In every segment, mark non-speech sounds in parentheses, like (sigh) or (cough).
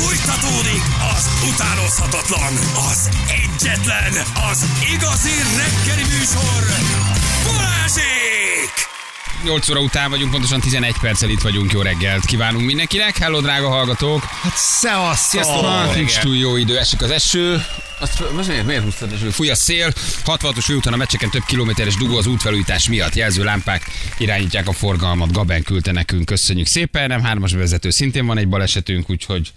Fújtatódik az utánozhatatlan, az egyetlen, az igazi reggeli műsor, Balázsék! 8 óra után vagyunk, pontosan 11 perccel itt vagyunk. Jó reggelt kívánunk mindenkinek. Hello, drága hallgatók. Hát szevasztok! Ah, nincs túl jó idő, esik az eső. Azt, most miért, miért húztad eső? Fúj a szél, 66-os főúton a meccseken több kilométeres dugó az útfelújítás miatt. Jelző lámpák irányítják a forgalmat. Gaben küldte nekünk, köszönjük szépen. Nem hármas vezető, szintén van egy balesetünk, úgyhogy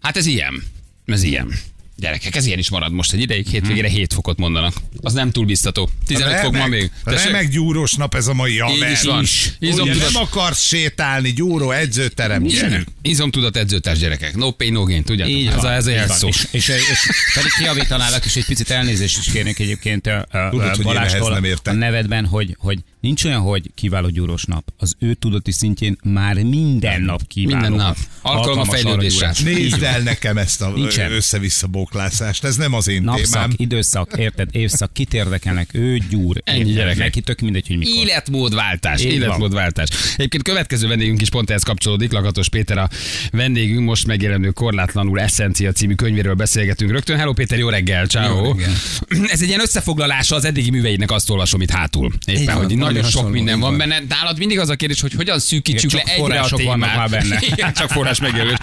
hát ez ilyen. Ez ilyen. Gyerekek, ez ilyen is marad most egy ideig, hétvégére 7 fokot mondanak. Az nem túl biztató. 15 fok ma még. Tessék? remek gyúrós nap ez a mai haver. is van. Izomtudat- nem akarsz sétálni, gyúró, edzőterem, gyerünk. Izomtudat edzőtárs gyerekek. No pain, no gain, tudjátok? Így ez van, a, ez a így jelszó. És, és, és pedig kiavítanálak, és egy picit elnézést is kérnék egyébként a, a, Tudod, a Balástól nem a értek. nevedben, hogy, hogy nincs olyan, hogy kiváló gyúrós nap. Az ő tudati szintjén már minden nap kiváló. Minden nap. A arra fejlődésre. Nézd el nekem ezt a össze-vissza bóklászást, ez nem az én Napszak, témám. időszak, érted? Évszak, kit érdekelnek? Ő gyúr. Ennyi gyerekek. Neki tök mindegy, hogy mikor. Életmódváltás, van. életmódváltás. Egyébként következő vendégünk is pont ehhez kapcsolódik, Lakatos Péter a vendégünk, most megjelenő Korlátlanul Essencia című könyvéről beszélgetünk rögtön. Hello Péter, jó reggel, ciao. (clears throat) Ez egy ilyen összefoglalása az eddigi műveinek, azt olvasom itt hátul. Éppen, van, hogy nagyon nagyon sok minden van benne. Nálad mindig az a kérdés, hogy hogyan szűkítsük Igen, le csak ennyire a témát. már benne. Igen, (laughs) csak forrás megjelölés.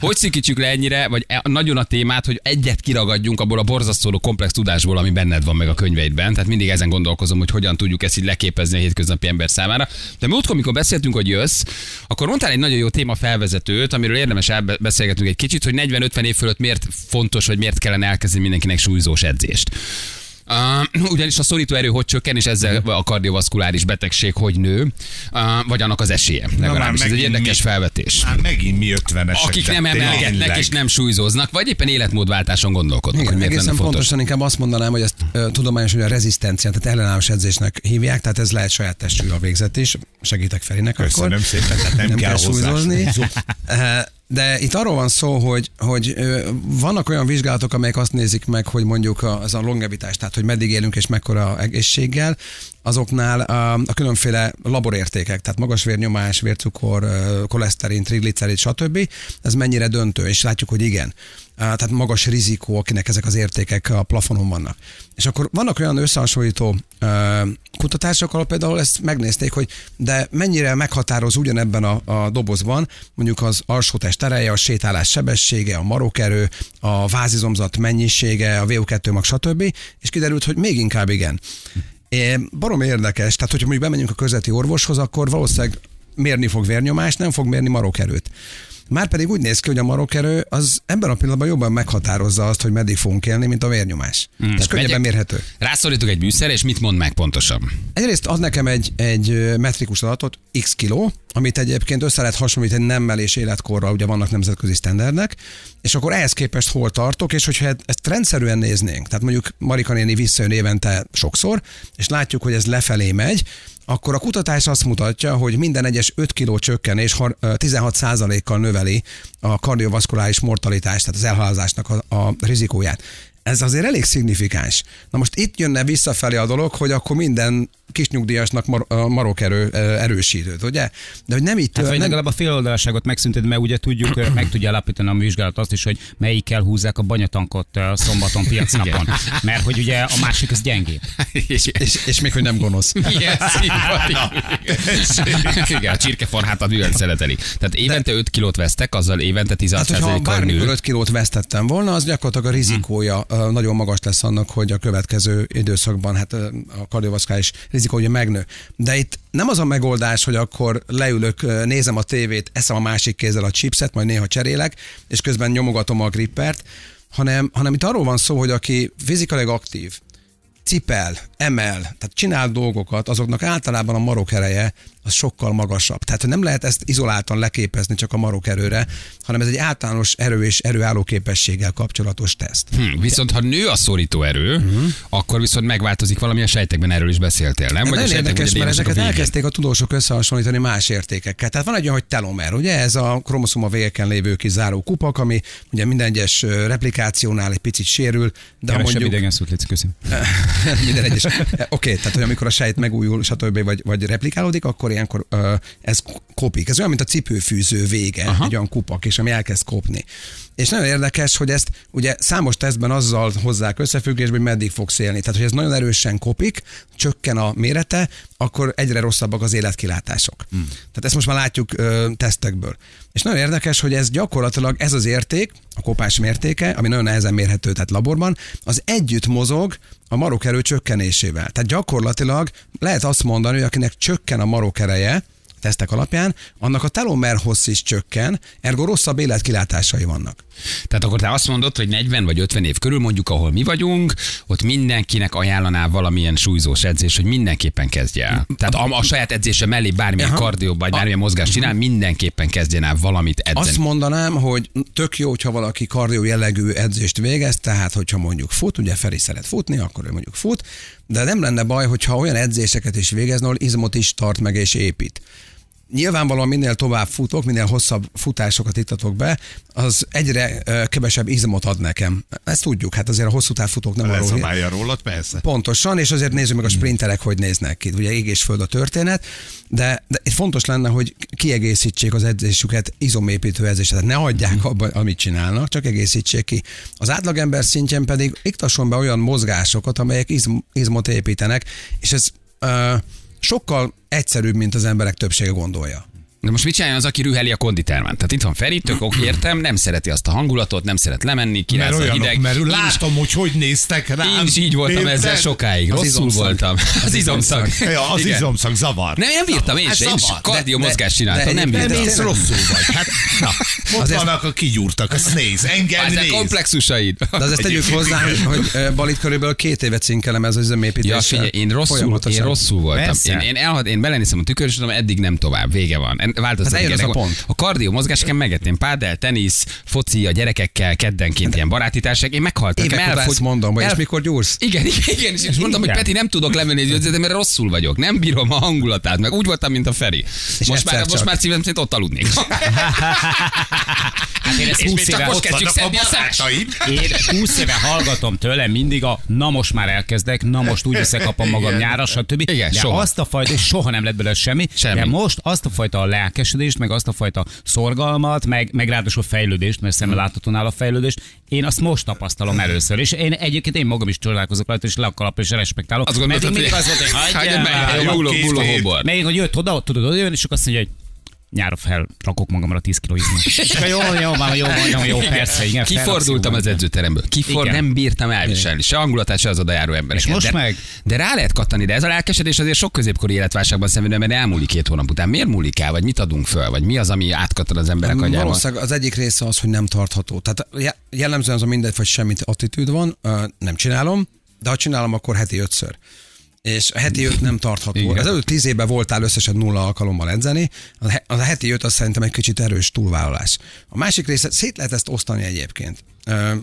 Hogy szűkítsük le ennyire, vagy e- nagyon a témát, hogy egyet kiragadjunk abból a borzasztó komplex tudásból, ami benned van meg a könyveidben. Tehát mindig ezen gondolkozom, hogy hogyan tudjuk ezt így leképezni a hétköznapi ember számára. De múltkor, amikor beszéltünk, hogy jössz, akkor mondtál egy nagyon jó téma felvezetőt, amiről érdemes elbeszélgetnünk egy kicsit, hogy 40-50 év fölött miért fontos, vagy miért kellene elkezdeni mindenkinek súlyzós edzést. Uh, ugyanis a szorító erő hogy csökken, és ezzel a kardiovaszkuláris betegség hogy nő, uh, vagy annak az esélye. Legalábbis ez egy érdekes mi- felvetés. Már megint mi ötvenesek. Akik nem tényleg. és nem súlyzóznak, vagy éppen életmódváltáson gondolkodnak, Igen, hogy egészen fontos. pontosan inkább azt mondanám, hogy ezt ö, tudományosan a rezisztencia, tehát ellenállós edzésnek hívják, tehát ez lehet saját testről végzett is. Segítek Ferinek Köszönöm akkor. szépen, tehát nem, nem kell, kell hozzá. (laughs) De itt arról van szó, hogy, hogy vannak olyan vizsgálatok, amelyek azt nézik meg, hogy mondjuk az a longevitás, tehát hogy meddig élünk és mekkora egészséggel, azoknál a, a különféle laborértékek, tehát magas vérnyomás, vércukor, koleszterin, triglicerid, stb. Ez mennyire döntő, és látjuk, hogy igen. Tehát magas rizikó, akinek ezek az értékek a plafonon vannak. És akkor vannak olyan összehasonlító kutatások, ahol például ezt megnézték, hogy de mennyire meghatároz ugyanebben a, a dobozban mondjuk az alsótest ereje, a sétálás sebessége, a marokerő, a vázizomzat mennyisége, a VO2 mag, stb. És kiderült, hogy még inkább igen. Barom érdekes, tehát hogyha mondjuk bemegyünk a közveti orvoshoz, akkor valószínűleg mérni fog vérnyomást, nem fog mérni marokerőt. Márpedig úgy néz ki, hogy a marokerő az ebben a pillanatban jobban meghatározza azt, hogy meddig fogunk élni, mint a vérnyomás. Hmm. Ez könnyebben Megyek. mérhető. Rászorítok egy műszer, és mit mond meg pontosan? Egyrészt ad nekem egy, egy metrikus adatot, x kiló, amit egyébként össze lehet hasonlítani nemmel és életkorral, ugye vannak nemzetközi sztenderdek, és akkor ehhez képest hol tartok, és hogyha ezt rendszerűen néznénk, tehát mondjuk Marika néni visszajön évente sokszor, és látjuk, hogy ez lefelé megy, akkor a kutatás azt mutatja, hogy minden egyes 5 kiló csökkenés har- ö, 16%-kal növeli a kardiovaszkuláris mortalitást, tehát az elhalálozásnak a, a rizikóját. Ez azért elég szignifikáns. Na most itt jönne visszafelé a dolog, hogy akkor minden kisnyugdíjasnak mar- a marokerő ö, erősítőt, ugye? De hogy nem itt Hát, vagy nem, legalább a féloldalaságot megszünted, mert ugye tudjuk, meg tudja alapítani a vizsgálat azt is, hogy melyikkel húzzák a banyatankot szombaton piacnapon. Mert hogy ugye a másik az gyengébb. és, és, és még hogy nem gonosz. Igen. Igen, a csirkefarhát a művel szereteli. Tehát évente 5 kilót vesztek, azzal évente Hát, hogyha 16%-kal bármikor nő. 5 kilót vesztettem volna, az gyakorlatilag a rizikója ö, nagyon magas lesz annak, hogy a következő időszakban hát a kardiovaszkuláris rizikó ugye megnő. De itt nem az a megoldás, hogy akkor leülök, nézem a tévét, eszem a másik kézzel a chipset, majd néha cserélek, és közben nyomogatom a grippert, hanem, hanem itt arról van szó, hogy aki fizikailag aktív, cipel, emel, tehát csinál dolgokat, azoknak általában a marok ereje az sokkal magasabb. Tehát nem lehet ezt izoláltan leképezni csak a marok erőre, hanem ez egy általános erő és erőálló képességgel kapcsolatos teszt. Hm, viszont ha nő a szorító erő, akkor viszont megváltozik valami a sejtekben, erről is beszéltél, nem? Ez a nagyon sejtek érdekes, mert a ezeket végén. elkezdték a tudósok összehasonlítani más értékekkel. Tehát van egy olyan, hogy telomer, ugye ez a kromoszoma végeken lévő kis záró kupak, ami ugye minden egyes replikációnál egy picit sérül, de ha mondjuk idegen szót légy, köszönöm. (laughs) minden egyes. Oké, okay, tehát hogy amikor a sejt megújul, stb. vagy, vagy replikálódik, akkor ilyenkor ö, ez kopik. Ez olyan, mint a cipőfűző vége, Aha. egy olyan kupak, és ami elkezd kopni. És nagyon érdekes, hogy ezt ugye számos tesztben azzal hozzák összefüggésbe, hogy meddig fogsz élni. Tehát, hogy ez nagyon erősen kopik, csökken a mérete, akkor egyre rosszabbak az életkilátások. Hmm. Tehát ezt most már látjuk ö, tesztekből. És nagyon érdekes, hogy ez gyakorlatilag ez az érték, a kopás mértéke, ami nagyon nehezen mérhető, tehát laborban, az együtt mozog a marokerő csökkenésével. Tehát gyakorlatilag lehet azt mondani, hogy akinek csökken a marokereje, tesztek alapján, annak a telomer hossz is csökken, ergo rosszabb életkilátásai vannak. Tehát akkor te azt mondod, hogy 40 vagy 50 év körül, mondjuk ahol mi vagyunk, ott mindenkinek ajánlanál valamilyen súlyzós edzés, hogy mindenképpen kezdje el. Tehát a, a saját edzése mellé bármilyen Aha. kardió vagy bármilyen mozgást csinál, mindenképpen kezdjen el valamit edzeni. Azt mondanám, hogy tök jó, hogyha valaki kardió jellegű edzést végez, tehát hogyha mondjuk fut, ugye Feri szeret futni, akkor ő mondjuk fut, de nem lenne baj, hogyha olyan edzéseket is végezne, ahol izmot is tart meg és épít. Nyilvánvalóan minél tovább futok, minél hosszabb futásokat ittatok be, az egyre kevesebb izmot ad nekem. Ezt tudjuk, hát azért a hosszú távfutók nem arról, Leszabálja rólad, persze. Pontosan, és azért nézzük meg a sprinterek, hogy néznek ki. Ugye ég és föld a történet, de, de fontos lenne, hogy kiegészítsék az edzésüket izomépítő edzésre. Tehát ne hagyják abba, amit csinálnak, csak egészítsék ki. Az átlagember szintjén pedig iktasson be olyan mozgásokat, amelyek izm, izmot építenek, és ez ö, sokkal egyszerűbb, mint az emberek többsége gondolja. De most mit csináljon az, aki rüheli a konditermet? Tehát itt van Feri, tök ok, értem, nem szereti azt a hangulatot, nem szeret lemenni, Mert kiráz a olyanok, hideg. mert Én is- látom, hogy hogy néztek rám. Én is így voltam Érted? ezzel sokáig. Rosszul izomszag. voltam. Az izomszag. Ja, az Igen. izomszag zavar. Nem, nem bírtam én Hát sem. Én is zavar. kardió De- mozgást csináltam, de nem egyébként Nem bírtam. mész rosszul vagy. Hát, na, ott vannak a kigyúrtak, azt néz, engem néz. komplexusaid. De azért tegyük hozzá, hogy, Balit körülbelül két évet cinkelem ez az izomépítés. Ja, figyelj, én rosszul, én rosszul voltam. Én, én, én belenézem a tükör, és tudom, eddig nem tovább, vége van. Változtatok Hát eljön az a pont. A kardió mozgásken megetném pádel, tenisz, foci a gyerekekkel, keddenként ilyen baráti társak. Én meghaltam. Évek elfogy- ezt mondom, hogy el- és mikor gyúrsz? Igen, igen, (laughs) igen, és mondtam, hogy. Peti, nem tudok lemenni egy edzőt, mert rosszul vagyok. Nem bírom a hangulatát, meg úgy voltam, mint a Feri. Most egyszer már, most már szívem szerint ott aludnék. (laughs) Hát én ezt És 20 még csak éve, most Ott kezdjük vannak a szedni a szemet. barátaim. én 20 éve hallgatom tőle mindig a na most már elkezdek, na most úgy összekapom magam nyára, stb. Igen, de soha. azt a fajta, és soha nem lett belőle semmi, Semmi. de most azt a fajta lelkesedést, meg azt a fajta szorgalmat, meg, meg ráadásul fejlődést, mert szemmel látható nála a fejlődést, én azt most tapasztalom először. És én egyébként én magam is csodálkozok rajta, és le a kalap, és respektálom. Azt gondoltad, hogy az volt, hogy hagyjál, hogy jött oda, tudod, oda jön, és akkor azt mondja, hogy nyára felrakok magamra 10 kiló izmot. (laughs) Jó, jó, van, jó, van, jó, persze, igen. Kifordultam az jó. edzőteremből. Kifor, Igen. nem bírtam elviselni. Se hangulatát, se az oda járó embereket. És most de, meg? De rá lehet kattani, de ez a lelkesedés azért sok középkori életválságban szenvedő, mert elmúlik két hónap után. Miért múlik el, vagy mit adunk föl, vagy mi az, ami átkattan az emberek agyában? Valószínűleg az egyik része az, hogy nem tartható. Tehát je- jellemzően az a mindegy, vagy semmit attitűd van, nem csinálom, de ha csinálom, akkor heti ötször. És a heti öt nem tartható. Igen. Az előtt tíz évben voltál összesen nulla alkalommal edzeni, a he- a heti öt az szerintem egy kicsit erős túlvállalás. A másik része, szét lehet ezt osztani egyébként.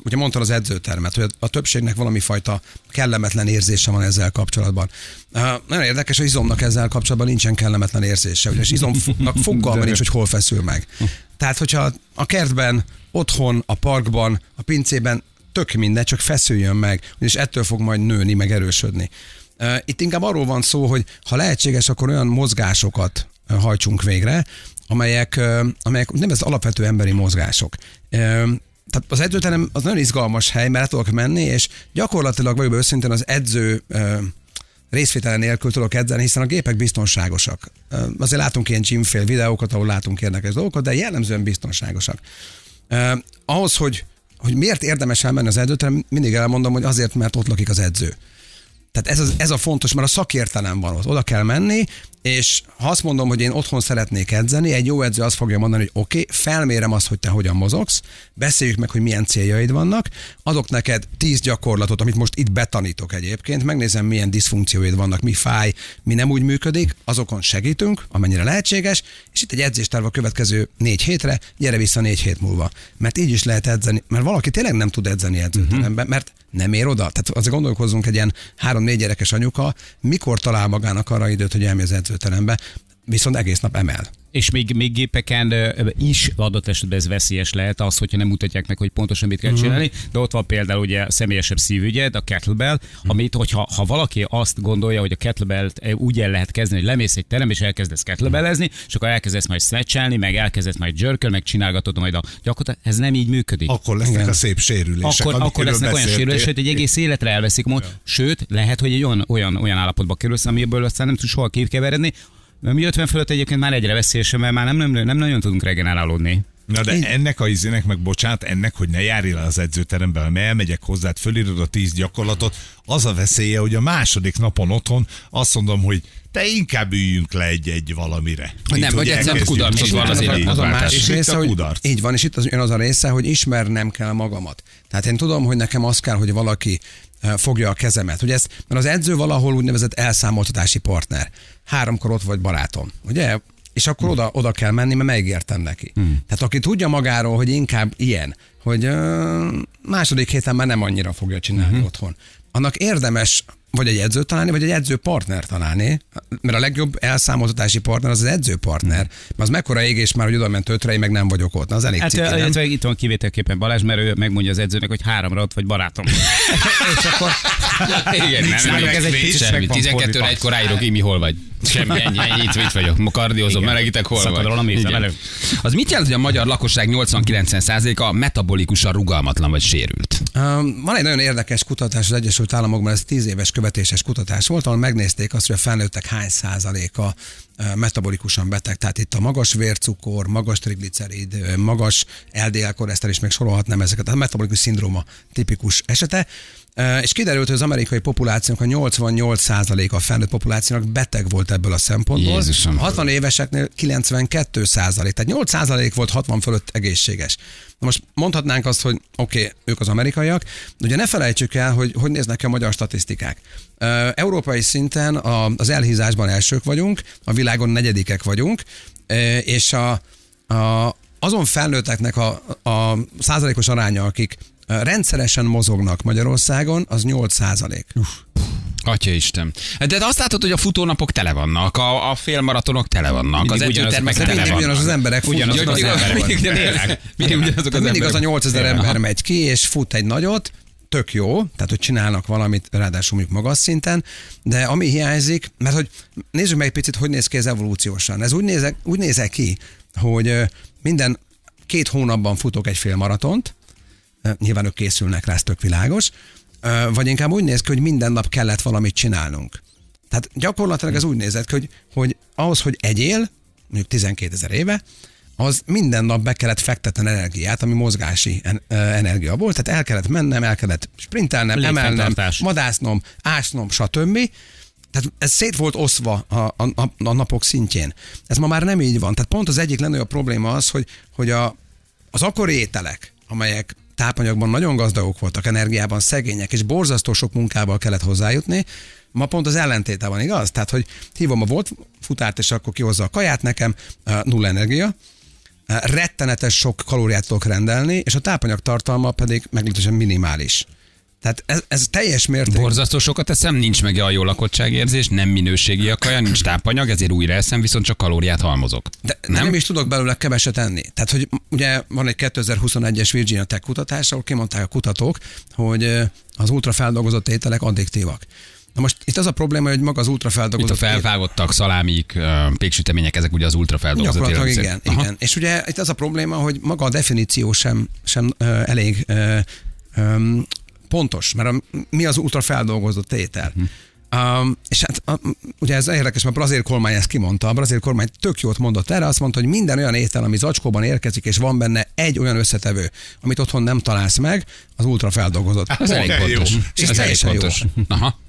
Ugye mondtad az edzőtermet, hogy a többségnek valami fajta kellemetlen érzése van ezzel kapcsolatban. Nagyon érdekes, hogy izomnak ezzel kapcsolatban nincsen kellemetlen érzése, ugyanis izomnak (laughs) fogalma nincs, hogy hol feszül meg. Tehát, hogyha a kertben, otthon, a parkban, a pincében tök minden, csak feszüljön meg, és ettől fog majd nőni, meg erősödni. Ö, Itt inkább arról van szó, hogy ha lehetséges, akkor olyan mozgásokat ö, hajtsunk végre, amelyek, ö, amelyek nem ez alapvető emberi mozgások. Ö, Tehát az edzőterem az nagyon izgalmas hely, mert tudok menni, és gyakorlatilag vagyok őszintén az edző ö, részvétele nélkül tudok edzeni, hiszen a gépek biztonságosak. Ö, Azért látunk ilyen gymfél videókat, ahol látunk érdekes dolgokat, de jellemzően biztonságosak. Uh, ahhoz, hogy, hogy miért érdemes elmenni az edzőterem, mindig elmondom, hogy azért, mert ott lakik az edző. Tehát ez, az, ez a fontos, mert a szakértelem van ott. Oda kell menni, és ha azt mondom, hogy én otthon szeretnék edzeni, egy jó edző azt fogja mondani, hogy oké, okay, felmérem azt, hogy te hogyan mozogsz, beszéljük meg, hogy milyen céljaid vannak, adok neked tíz gyakorlatot, amit most itt betanítok egyébként, megnézem, milyen diszfunkcióid vannak, mi fáj, mi nem úgy működik, azokon segítünk, amennyire lehetséges, és itt egy edzésterv a következő négy hétre, gyere vissza négy hét múlva. Mert így is lehet edzeni, mert valaki tényleg nem tud edzeni edzőteremben, mert nem ér oda. Tehát azért gondolkozzunk egy ilyen három-négy gyerekes anyuka, mikor talál magának arra időt, hogy elmegy az edzőterembe. Viszont egész nap emel. És még, még gépeken is adott esetben ez veszélyes lehet az, hogyha nem mutatják meg, hogy pontosan mit kell Mhm. csinálni. De ott van például ugye a személyesebb szívügyed, a kettlebell, amit, hogyha ha valaki azt gondolja, hogy a kettlebell-t eh, úgy el lehet kezdeni, hogy lemész egy terembe és elkezdesz kettlebellezni, és akkor elkezdesz majd snatchelni, meg elkezdesz majd jerköl, meg csinálgatod majd a gyakorlat. Ez nem így működik. Akkor lesznek a szép sérülések. akkor, akkor lesznek olyan sérülések, hogy egy egész életre elveszik. Mond. Sőt, lehet, hogy egy olyan, olyan, olyan állapotba kerülsz, amiből aztán nem tudsz soha kikeveredni. Mi 50 fölött egyébként már egyre veszélyesebb, mert már nem, nem, nem nagyon tudunk regenerálódni. Na de ennek a izének, meg bocsánat, ennek, hogy ne járj le az edzőterembe, mert elmegyek hozzád, fölírod a tíz gyakorlatot, az a veszélye, hogy a második napon otthon azt mondom, hogy te inkább üljünk le egy-egy valamire. Hogy nem, vagy egyszerűen kudarcot van az az a másik része, hogy kudarc. így van, és itt az, jön az a része, hogy ismernem kell magamat. Tehát én tudom, hogy nekem az kell, hogy valaki fogja a kezemet. Ugye ez, mert az edző valahol úgynevezett elszámoltatási partner. Háromkor ott vagy barátom, ugye? És akkor oda, oda kell menni, mert megígértem neki. Hmm. Tehát aki tudja magáról, hogy inkább ilyen, hogy ö, második héten már nem annyira fogja csinálni hmm. otthon, annak érdemes vagy egy edzőt találni, vagy egy edzőpartner találni, mert a legjobb elszámoltatási partner az az edzőpartner, mert az mekkora égés már, hogy oda ment ötre, én meg nem vagyok ott. Na, az elég Hát ciki, nem? itt van kivételképpen Balázs, mert ő megmondja az edzőnek, hogy háromra ott vagy barátom. (laughs) és akkor Igen, nem, nem, ez egy kicsit semmi. meg van 12 óra fordítva. egykor ráírok, mi hol vagy. Semmi, ennyi, ennyi, itt, itt vagyok. Ma kardiózom, melegítek, hol Szakad vagy. elő. Az mit jelent, hogy a magyar lakosság 80-90%-a metabolikusan rugalmatlan vagy sérült? Um, Van egy nagyon érdekes kutatás az Egyesült Államokban, ez 10 éves követéses kutatás volt, ahol megnézték azt, hogy a felnőttek hány százaléka metabolikusan beteg. Tehát itt a magas vércukor, magas triglicerid, magas LDL koleszter is még sorolhatnám ezeket. A metabolikus szindróma tipikus esete. És kiderült, hogy az amerikai populációnak a 88% a felnőtt populációnak beteg volt ebből a szempontból. Jézusom. A 60 éveseknél 92 százalék, tehát 8 százalék volt 60 fölött egészséges. Na most mondhatnánk azt, hogy oké, okay, ők az amerikaiak, de ugye ne felejtsük el, hogy hogy néznek ki a magyar statisztikák. Európai szinten az elhízásban elsők vagyunk, a világon negyedikek vagyunk, és a, a, azon felnőtteknek a, a százalékos aránya, akik rendszeresen mozognak Magyarországon, az 8 százalék. Atya Isten. De azt látod, hogy a futónapok tele vannak, a, a félmaratonok tele vannak, az Mindig ugyanazok edzőtermek az tele vannak. ugyanaz az emberek futnak. az Mindig- emberek mindig- mindig- Mindig ugyanazok az Tehát mindig az a emberek. 8000 Aha. ember megy ki, és fut egy nagyot, tök jó, tehát hogy csinálnak valamit, ráadásul mondjuk magas szinten, de ami hiányzik, mert hogy nézzük meg egy picit, hogy néz ki ez evolúciósan. Ez úgy néz, úgy néz ki, hogy minden két hónapban futok egy fél maratont, nyilván ők készülnek rá, ez tök világos, vagy inkább úgy néz ki, hogy minden nap kellett valamit csinálnunk. Tehát gyakorlatilag ez úgy nézett ki, hogy, hogy ahhoz, hogy egyél, mondjuk 12 ezer éve, az minden nap be kellett fektetni energiát, ami mozgási en- energia volt, tehát el kellett mennem, el kellett sprintelnem, emelnem, vadásznom, ásnom, stb. Tehát ez szét volt oszva a, a, a, a napok szintjén. Ez ma már nem így van. Tehát pont az egyik legnagyobb probléma az, hogy, hogy a, az akkori ételek, amelyek tápanyagban nagyon gazdagok voltak, energiában szegények, és borzasztó sok munkával kellett hozzájutni, ma pont az ellentéte van, igaz? Tehát, hogy hívom a volt futárt, és akkor kihozza a kaját nekem, nulla energia, rettenetes sok kalóriát tudok rendelni, és a tápanyag tartalma pedig meglehetősen minimális. Tehát ez, ez teljes mértékben. Borzasztó sokat eszem, nincs meg a jó lakottságérzés, nem minőségi a kaja, nincs tápanyag, ezért újra eszem, viszont csak kalóriát halmozok. De nem? nem is tudok belőle keveset enni. Tehát, hogy ugye van egy 2021-es Virginia Tech kutatás, ahol kimondták a kutatók, hogy az ultrafeldolgozott ételek addiktívak. Na most itt az a probléma, hogy maga az Itt a ultrafeldolgozott felvágottak, szalámik, péksütemények, ezek ugye az ultrafeldolgozott Gyakorlatilag igen, élelmiszer. Aha. igen. És ugye itt az a probléma, hogy maga a definíció sem, sem elég pontos, mert a, mi az ultrafeldolgozott étel. Um, és hát a, ugye ez érdekes, mert a brazil kormány ezt kimondta. A brazil kormány tök jót mondott erre, azt mondta, hogy minden olyan étel, ami zacskóban érkezik, és van benne egy olyan összetevő, amit otthon nem találsz meg, az ultrafeldolgozott. Ez elég Oké, jó. pontos. És Ez elég jó. pontos. Aha.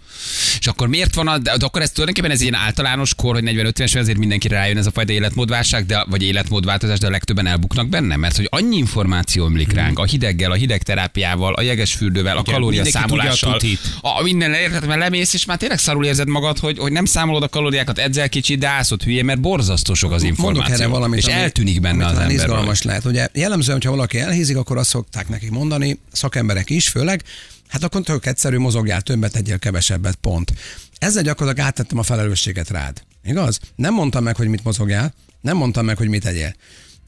És akkor miért van, a, de akkor ez tulajdonképpen ez ilyen általános kor, hogy 40-50-es, ezért mindenkire rájön ez a fajta életmódválság, de, vagy életmódváltozás, de a legtöbben elbuknak benne, mert hogy annyi információ ömlik ránk, a hideggel, a hidegterápiával, a jegesfürdővel, a kalóriaszámolással, a minden érted, mert lemész, és már tényleg szarul érzed magad, hogy, hogy nem számolod a kalóriákat, edzel kicsit, de állsz ott hülye, mert borzasztó sok az információ. Mondok erre valamit, és ami- eltűnik benne az ember. izgalmas lehet. Ugye jellemzően, hogyha valaki elhízik, akkor azt szokták nekik mondani, szakemberek is főleg, hát akkor tök egyszerű, mozogjál többet, egyél kevesebbet, pont. Ezzel gyakorlatilag áttettem a felelősséget rád. Igaz? Nem mondtam meg, hogy mit mozogjál, nem mondtam meg, hogy mit tegyél.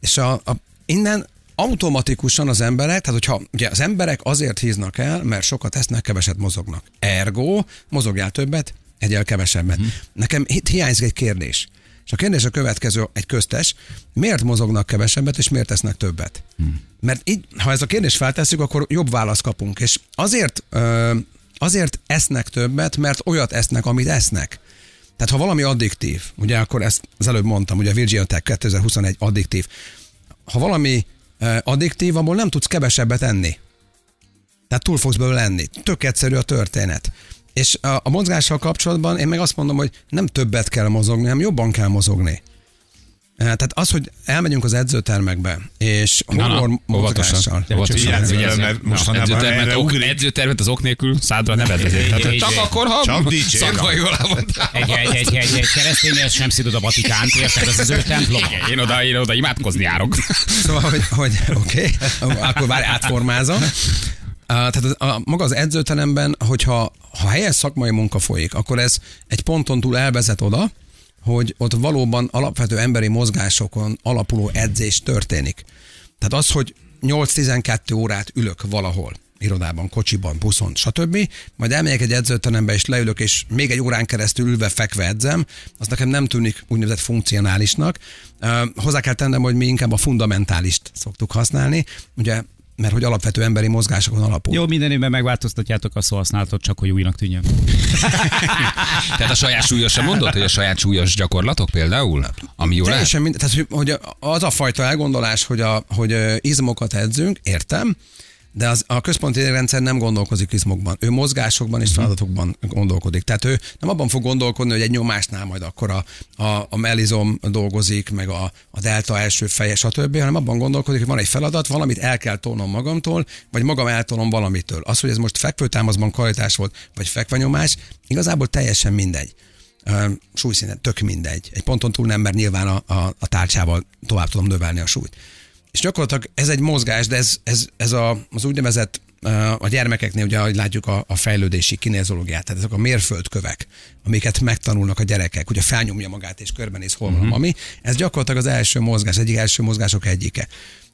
És a, a, innen automatikusan az emberek, tehát hogyha ugye az emberek azért híznak el, mert sokat esznek, keveset mozognak. Ergo, mozogjál többet, egyel kevesebbet. Uh-huh. Nekem itt hiányzik egy kérdés. És a kérdés a következő, egy köztes, miért mozognak kevesebbet, és miért tesznek többet? Hmm. Mert így, ha ez a kérdést feltesszük, akkor jobb választ kapunk. És azért, azért esznek többet, mert olyat esznek, amit esznek. Tehát ha valami addiktív, ugye akkor ezt az előbb mondtam, ugye a Virginia Tech 2021 addiktív. Ha valami addiktív, abból nem tudsz kevesebbet enni. Tehát túl fogsz belőle lenni. Tök egyszerű a történet. És a, a mozgással kapcsolatban én meg azt mondom, hogy nem többet kell mozogni, hanem jobban kell mozogni. Eh, Tehát az, hogy elmegyünk az edzőtermekbe, és horror mozgással. Vele, mert Na, mostanában edzőtervet, erre ok, ugrik. edzőtervet az ok nélkül szádra. Tehát Így, Csak akkor, ha Csak dicsérem. szakmai jól elmondtál. Egy, egy, egy, egy, egy kereszténynél sem szidod a Vatikánt, érted? Ez az ő templom. Én oda, én oda imádkozni járok. Szóval, hogy, hogy oké, okay, akkor már átformázom. (laughs) Tehát az, a, maga az edzőteremben, hogyha ha helyes szakmai munka folyik, akkor ez egy ponton túl elvezet oda, hogy ott valóban alapvető emberi mozgásokon alapuló edzés történik. Tehát az, hogy 8-12 órát ülök valahol, irodában, kocsiban, buszon, stb. Majd elmegyek egy edzőterembe, és leülök, és még egy órán keresztül ülve fekve edzem, az nekem nem tűnik úgynevezett funkcionálisnak. Hozzá kell tennem, hogy mi inkább a fundamentálist szoktuk használni, ugye, mert hogy alapvető emberi mozgásokon alapul. Jó, minden évben megváltoztatjátok a szóhasználatot, csak hogy újnak tűnjön. (laughs) Tehát a saját súlyosra mondod, hogy a saját súlyos gyakorlatok például? Ami jó lehet? Teljesen mind, tehát, hogy, az a fajta elgondolás, hogy, a, hogy izmokat edzünk, értem, de az, a központi idegrendszer nem gondolkozik izmokban. Ő mozgásokban és feladatokban gondolkodik. Tehát ő nem abban fog gondolkodni, hogy egy nyomásnál majd akkor a, a, a mellizom dolgozik, meg a, a delta első feje, stb., hanem abban gondolkodik, hogy van egy feladat, valamit el kell tolnom magamtól, vagy magam eltolom valamitől. Az, hogy ez most fekvőtámaszban kvalitás volt, vagy fekvenyomás, igazából teljesen mindegy. Ö, Súlyszinten tök mindegy. Egy ponton túl nem, mert nyilván a, a, a tárcsával tovább tudom növelni a súlyt. És gyakorlatilag ez egy mozgás, de ez, ez, ez a, az úgynevezett a gyermekeknél, ugye, ahogy látjuk a, a fejlődési kinézológiát, tehát ezek a mérföldkövek, amiket megtanulnak a gyerekek, ugye felnyomja magát és körbenéz hol van a mami, ez gyakorlatilag az első mozgás, egyik első mozgások egyike.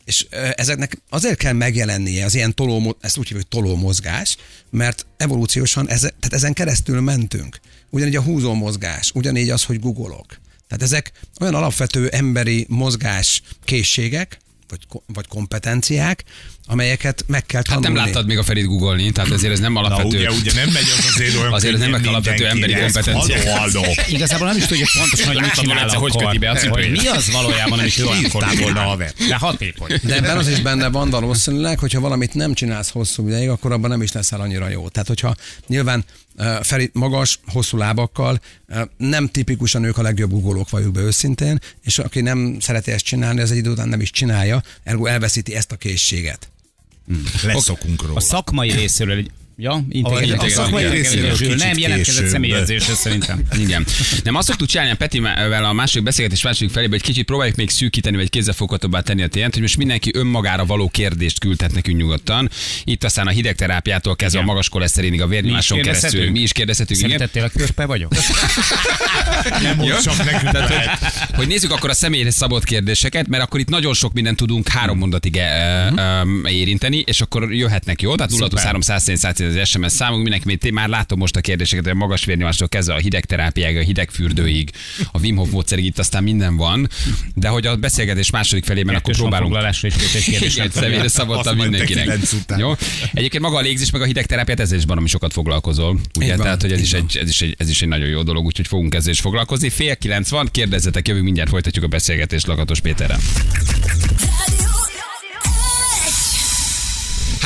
És ezeknek azért kell megjelennie az ilyen toló, ezt úgy hívjuk, toló mozgás, mert evolúciósan ez, tehát ezen keresztül mentünk. Ugyanígy a húzó mozgás, ugyanígy az, hogy googolok. Tehát ezek olyan alapvető emberi mozgás készségek, vagy, vagy kompetenciák, amelyeket meg kell Hát tanulni. nem láttad még a Ferit googolni, tehát ezért ez nem Na alapvető. ugye, ugye nem megy az azért olyan Azért ez nem könnyen alapvető emberi kompetencia. Halló, halló. (laughs) Igazából nem is tudja pontosan, hogy mit csinál egyszer, hogy akkor. köti be a hogy cipőjét. mi az valójában, amit ő volna, csinál. De hatékony. De ebben az is benne van valószínűleg, hogyha valamit nem csinálsz hosszú ideig, akkor abban nem is leszel annyira jó. Tehát, hogyha nyilván Feri magas, hosszú lábakkal, nem tipikusan ők a legjobb ugolók vagyunk be őszintén, és aki nem szereti ezt csinálni, az egy idő után nem is csinálja, ergo elveszíti ezt a készséget. Leszokunk róla. A szakmai részéről egy Ja, intégrálják. a szakmai részéről Nem jelentkezett később. személyezésre szerintem. (laughs) Igen. Nem azt szoktuk csinálni a Petivel a második beszélgetés második felébe, hogy kicsit próbáljuk még szűkíteni, vagy kézzelfoghatóbbá tenni a tényt, hogy most mindenki önmagára való kérdést küldhet nekünk nyugodtan. Itt aztán a hidegterápiától kezdve a magas koleszterinig a vérnyomáson keresztül. Mi is kérdezhetünk, igen. Tényleg körpe vagyok? (laughs) Nem mondd csak nekünk Tehát, hogy, hogy nézzük akkor a személyre szabott kérdéseket, mert akkor itt nagyon sok mindent tudunk három mondatig e, e, érinteni, és akkor jöhetnek jó. Tehát 023 100 az SMS számunk, mindenki még már látom most a kérdéseket, a magas vérnyomástól kezdve a hidegterápiáig, a hidegfürdőig, a Wim Hof módszerig, itt aztán minden van. De hogy a beszélgetés második felében akkor próbálunk igen, személyre te mindenkinek. Jó? Egyébként maga a légzés, meg a hidegterápiát ezzel is baromi sokat foglalkozol. Ugye? Van, Tehát, hogy ez is, van. egy, ez, is egy, ez is egy nagyon jó dolog, úgyhogy fogunk ezzel is foglalkozni. Fél kilenc van, kérdezzetek, jövünk, mindjárt folytatjuk a beszélgetést Lakatos Péterrel.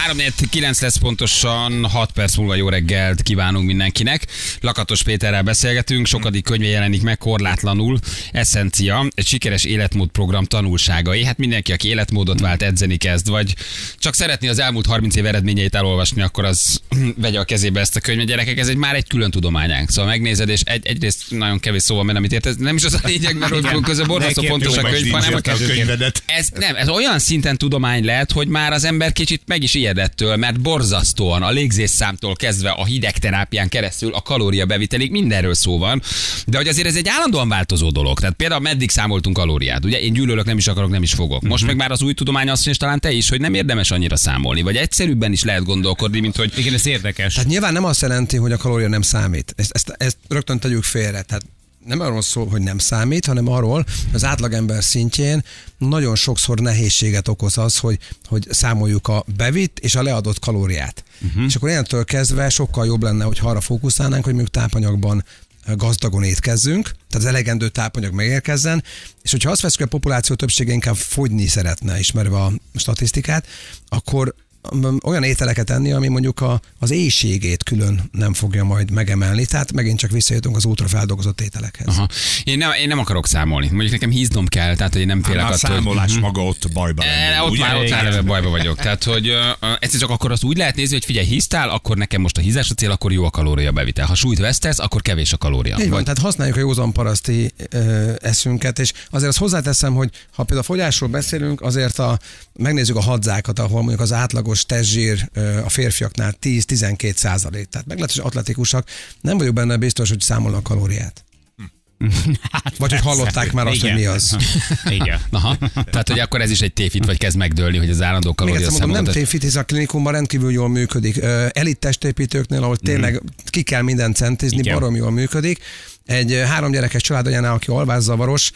3 9 lesz pontosan, 6 perc múlva jó reggelt kívánunk mindenkinek. Lakatos Péterrel beszélgetünk, sokadik könyve jelenik meg korlátlanul. Essencia, egy sikeres életmódprogram tanulságai. Hát mindenki, aki életmódot vált, edzeni kezd, vagy csak szeretné az elmúlt 30 év eredményeit elolvasni, akkor az (clears throat) vegye a kezébe ezt a könyvet. Gyerekek, ez egy már egy külön tudományánk. Szóval megnézed, és egy, egyrészt nagyon kevés szóval, mert amit értesz, nem is az a lényeg, mert hogy közben borzasztó fontos a könyv, hanem a könyvedet. ez nem, ez olyan szinten tudomány lehet, hogy már az ember kicsit meg is ijed étkezedettől, mert borzasztóan a légzésszámtól kezdve a hidegterápián keresztül a kalóriabevitelig mindenről szó van, de hogy azért ez egy állandóan változó dolog. Tehát például meddig számoltunk kalóriát, ugye? Én gyűlölök, nem is akarok, nem is fogok. Most meg már az új tudomány azt mondja, és talán te is, hogy nem érdemes annyira számolni, vagy egyszerűbben is lehet gondolkodni, mint hogy Igen, ez érdekes. Tehát nyilván nem azt jelenti, hogy a kalória nem számít. Ezt, ezt, ezt rögtön tegyük félre. Tehát nem arról szól, hogy nem számít, hanem arról, hogy az átlagember szintjén nagyon sokszor nehézséget okoz az, hogy, hogy számoljuk a bevitt és a leadott kalóriát. Uh-huh. És akkor innentől kezdve sokkal jobb lenne, hogy arra fókuszálnánk, hogy mondjuk tápanyagban gazdagon étkezzünk, tehát az elegendő tápanyag megérkezzen, és hogyha azt veszük, hogy a populáció többsége inkább fogyni szeretne, ismerve a statisztikát, akkor olyan ételeket enni, ami mondjuk a, az éjségét külön nem fogja majd megemelni, tehát megint csak visszajutunk az ultrafeldolgozott ételekhez. Aha. Én, nem, én nem akarok számolni. Mondjuk nekem híznom kell, tehát hogy én nem félek Hát a attól, hogy- számolás maga ott bajba E, ott ugye? már, ott már eleve bajba vagyok. Tehát, hogy uh, ez csak akkor azt úgy lehet nézni, hogy figyelj, hisztál, akkor nekem most a hízás a cél, akkor jó a kalória bevitel. Ha súlyt vesztesz, akkor kevés a kalória. Így van, Vagy, tehát használjuk a józan paraszti ö, eszünket, és azért azt hozzáteszem, hogy ha például a fogyásról beszélünk, azért a, megnézzük a hadzákat, ahol mondjuk az átlagos testzsír a férfiaknál 10-12 százalék. Tehát meglehetősen atletikusak, nem vagyok benne biztos, hogy számolnak kalóriát. (laughs) Vagy hogy hallották már azt, Igen. hogy mi az. (laughs) Igen. Aha. Tehát, hogy akkor ez is egy tévit, vagy kezd megdőlni, hogy az állandó Még kalória egyszer mondom, nem tévfit, hisz a klinikumban rendkívül jól működik. Elit testépítőknél, ahol tényleg ki kell mindent centizni, Igen. barom jól működik. Egy három gyerekes családanyánál, aki alvászavaros,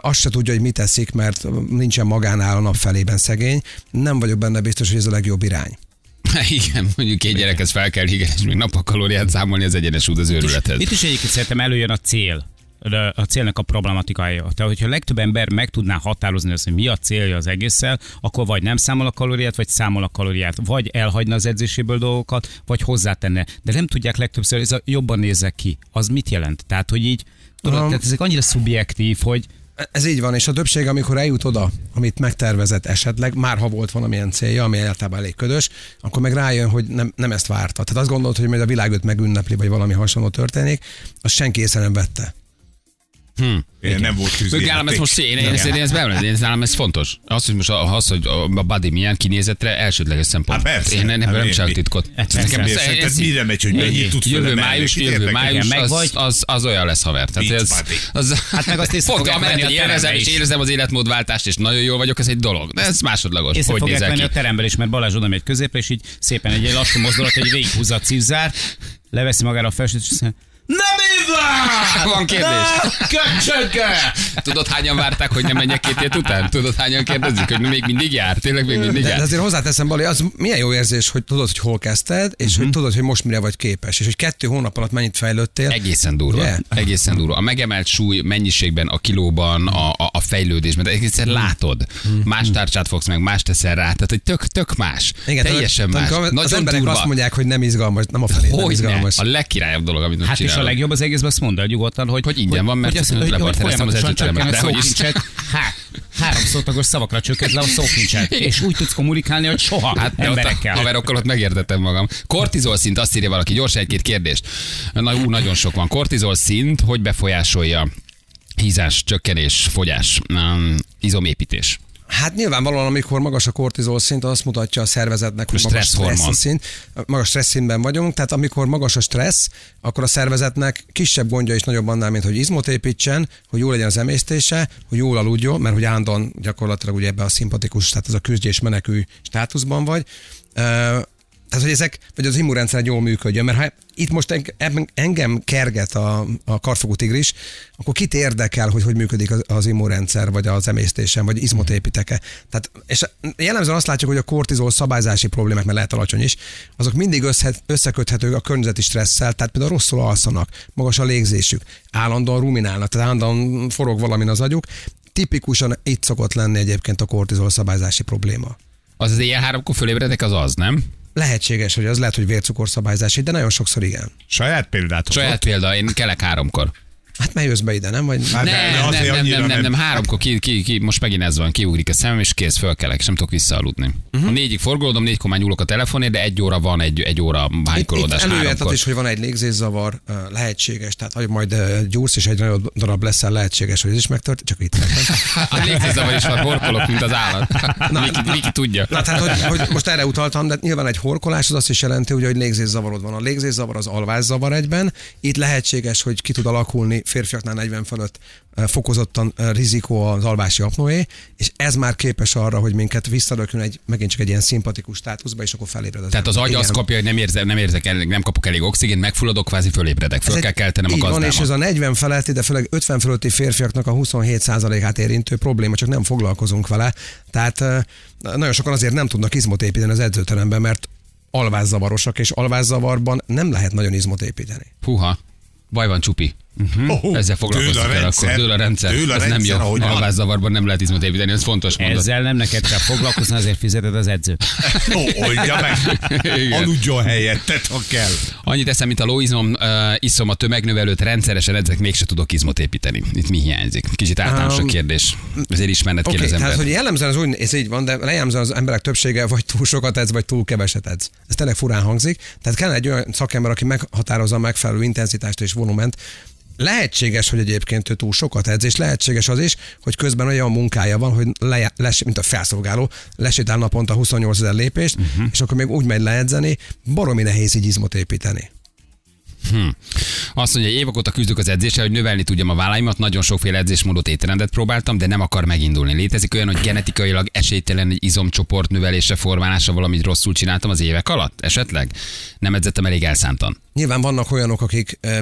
azt se tudja, hogy mit teszik, mert nincsen magánál a nap felében szegény. Nem vagyok benne biztos, hogy ez a legjobb irány. (laughs) Igen, mondjuk két gyerekhez fel kell higany, és még napakalóriát számolni, az egyenes út az őrülethez. Itt is egyébként szerintem előjön a cél a célnak a problematikája. Tehát, hogyha a legtöbb ember meg tudná határozni azt, hogy mi a célja az egésszel, akkor vagy nem számol a kalóriát, vagy számol a kalóriát, vagy elhagyna az edzéséből dolgokat, vagy hozzátenne. De nem tudják legtöbbször, ez a jobban nézek ki. Az mit jelent? Tehát, hogy így, tudod, Um, tehát ezek annyira szubjektív, hogy Ez így van, és a többség, amikor eljut oda, amit megtervezett esetleg, már ha volt valamilyen célja, ami általában elég ködös, akkor meg rájön, hogy nem, nem ezt várta. Tehát azt gondolt, hogy majd a világ őt megünnepli, vagy valami hasonló történik, azt senki észre nem vette. Én nem volt Ők nálam ez most szén, én szerintem ez beemlít, én nálam ez fontos. Az, hogy most az, hogy a body milyen kinézetre, elsődleges szempont. Há, persze. Én nem, Hát nem mi- csinálok titkot. Persze. Nekem ez- ez- mire megy, hogy mennyit tudsz Jövő május, menni? jövő május, az, vagy. az, az olyan lesz haver. Tehát ez, az, Hát meg azt észre Pont amellett, hogy terembe és is. érzem az életmódváltást, és nagyon jól vagyok, ez egy dolog. De ez másodlagos. Észre hogy fogják ki? a teremben is, mert Balázs oda megy középre, és így szépen egy lassú mozdulat, hogy végighúzza a cipzár, leveszi magára a felsőt, és nem így (laughs) Van kérdés. Köcsöge! Tudod, hányan várták, hogy nem menjek két hét után? Tudod, hányan kérdezik, hogy még mindig jár? Tényleg még mindig De, de jár? azért hozzáteszem, Bali, az milyen jó érzés, hogy tudod, hogy hol kezdted, és hogy tudod, hogy most mire vagy képes, és hogy kettő hónap alatt mennyit fejlődtél. Egészen durva. Ugye? Egészen durva. A megemelt súly mennyiségben, a kilóban, a, a, a fejlődésben, de egészen látod. Más tárcsát fogsz meg, más teszel rá, tehát hogy tök, tök más. Igen, Teljesen tudod, más. amikor Az Nagyon emberek durva. azt mondják, hogy nem izgalmas, nem a felé, nem izgalmas. A legkirályabb dolog, amit most Hát és a csinálok. legjobb az egészben azt mondd el nyugodtan, hogy, Hogy ingyen van, mert azt- le hogy, hogy partnereztem az edzőteremet. De hogy is- három szótagos szavakra csökkent le a szókincsed. És úgy tudsz kommunikálni, hogy soha Hát emberekkel. haverokkal ott megértettem magam. Kortizol szint, azt írja valaki, gyors egy-két kérdést. Na, ú, nagyon sok van. Kortizol szint, hogy befolyásolja hízás, csökkenés, fogyás, um, izomépítés. Hát nyilvánvalóan, amikor magas a kortizol szint, az azt mutatja a szervezetnek, hogy magas stressz szint, magas stressz szintben vagyunk, tehát amikor magas a stressz, akkor a szervezetnek kisebb gondja is nagyobb annál, mint hogy izmot építsen, hogy jó legyen az emésztése, hogy jól aludjon, mert hogy állandóan gyakorlatilag ugye ebbe a szimpatikus, tehát ez a küzdés menekülj státuszban vagy. Tehát, hogy ezek, vagy az immunrendszer jól működjön, mert ha itt most eng- engem kerget a, a karfogú tigris, akkor kit érdekel, hogy hogy működik az, az immunrendszer, vagy az emésztésem, vagy izmot építek-e. Tehát, és jellemzően azt látjuk, hogy a kortizol szabályzási problémák, mert lehet alacsony is, azok mindig össze, összeköthetők a környezeti stresszel, tehát például rosszul alszanak, magas a légzésük, állandóan ruminálnak, tehát állandóan forog valamin az agyuk. Tipikusan itt szokott lenni egyébként a kortizol szabályzási probléma. Az az éjjel háromkor fölébredek, az az, nem? Lehetséges, hogy az lehet, hogy vércukorszabályzási, de nagyon sokszor igen. Saját példát Saját példa, én kelek háromkor. Hát mely jössz be ide, nem? Vagy... Hát Nem, nem, nem, nem, nem, nem. nem, háromkor ki, ki, ki, most megint ez van, kiugrik a szemem, és kész, fölkelek, és nem tudok visszaaludni. Uh-huh. A négyig forgolódom, négykor már nyúlok a telefonért, de egy óra van, egy, egy óra Itt, itt hánykolódás előjöhet is, hogy van egy légzészavar, lehetséges, tehát hogy majd gyúrsz, és egy nagyobb darab leszel, lehetséges, hogy ez is megtört, csak itt (laughs) A légzészavar is van, horkolok, mint az állat. (laughs) Miki, Miki tudja. Na, tehát, hogy, hogy, most erre utaltam, de nyilván egy horkolás az azt is jelenti, ugye, hogy légzészavarod van. A légzészavar az alvászavar egyben. Itt lehetséges, hogy ki tud alakulni férfiaknál 40 fölött eh, fokozottan eh, rizikó az alvási apnoé, és ez már képes arra, hogy minket visszarökjön egy, megint csak egy ilyen szimpatikus státuszba, és akkor felébred az Tehát az agy azt kapja, hogy nem, érzem, nem, érzek, elég- nem kapok elég oxigént, megfulladok, kvázi fölébredek, föl Ez kell keltenem a így van, gazdámat. és ez a 40 feletti, de főleg 50 fölötti férfiaknak a 27%-át érintő probléma, csak nem foglalkozunk vele. Tehát eh, nagyon sokan azért nem tudnak izmot építeni az edzőteremben, mert alvászavarosak, és alvászavarban nem lehet nagyon izmot építeni. Húha, baj van csupi. Oh, Ezzel foglalkozni kell rendszer. akkor. Dől a rendszer. Dől a ez nem rendszer, jó. ahogy van. Alvászavarban nem lehet izmot építeni, ez fontos mondat. Ezzel nem neked kell foglalkozni, azért fizeted az edzőt. (laughs) Ó, oldja meg. Aludjon helyettet, ha kell. Annyit eszem, mint a lóizom, uh, iszom a tömegnövelőt, rendszeresen edzek, mégse tudok izmot építeni. Itt mi hiányzik? Kicsit általános a kérdés. Ezért ismerned Oké, kéne az okay, ember. tehát hogy jellemzően az úgy, ez így van, de jellemzően az emberek többsége vagy túl sokat edz, vagy túl keveset edz. Ez tényleg furán hangzik. Tehát kell egy olyan szakember, aki meghatározza a megfelelő intenzitást és volument. Lehetséges, hogy egyébként ő túl sokat edz, és lehetséges az is, hogy közben olyan munkája van, hogy le, les, mint a felszolgáló, lesétál naponta 28 ezer lépést, uh-huh. és akkor még úgy megy leedzeni, baromi nehéz így izmot építeni. Azt mondja, évek óta küzdök az edzéssel, hogy növelni tudjam a válláimat, nagyon sokféle edzésmódot, étrendet próbáltam, de nem akar megindulni. Létezik olyan, hogy genetikailag esélytelen egy izomcsoport növelése, formálása valamit rosszul csináltam az évek alatt? Esetleg? Nem edzettem elég elszántan. Nyilván vannak olyanok, akik ö,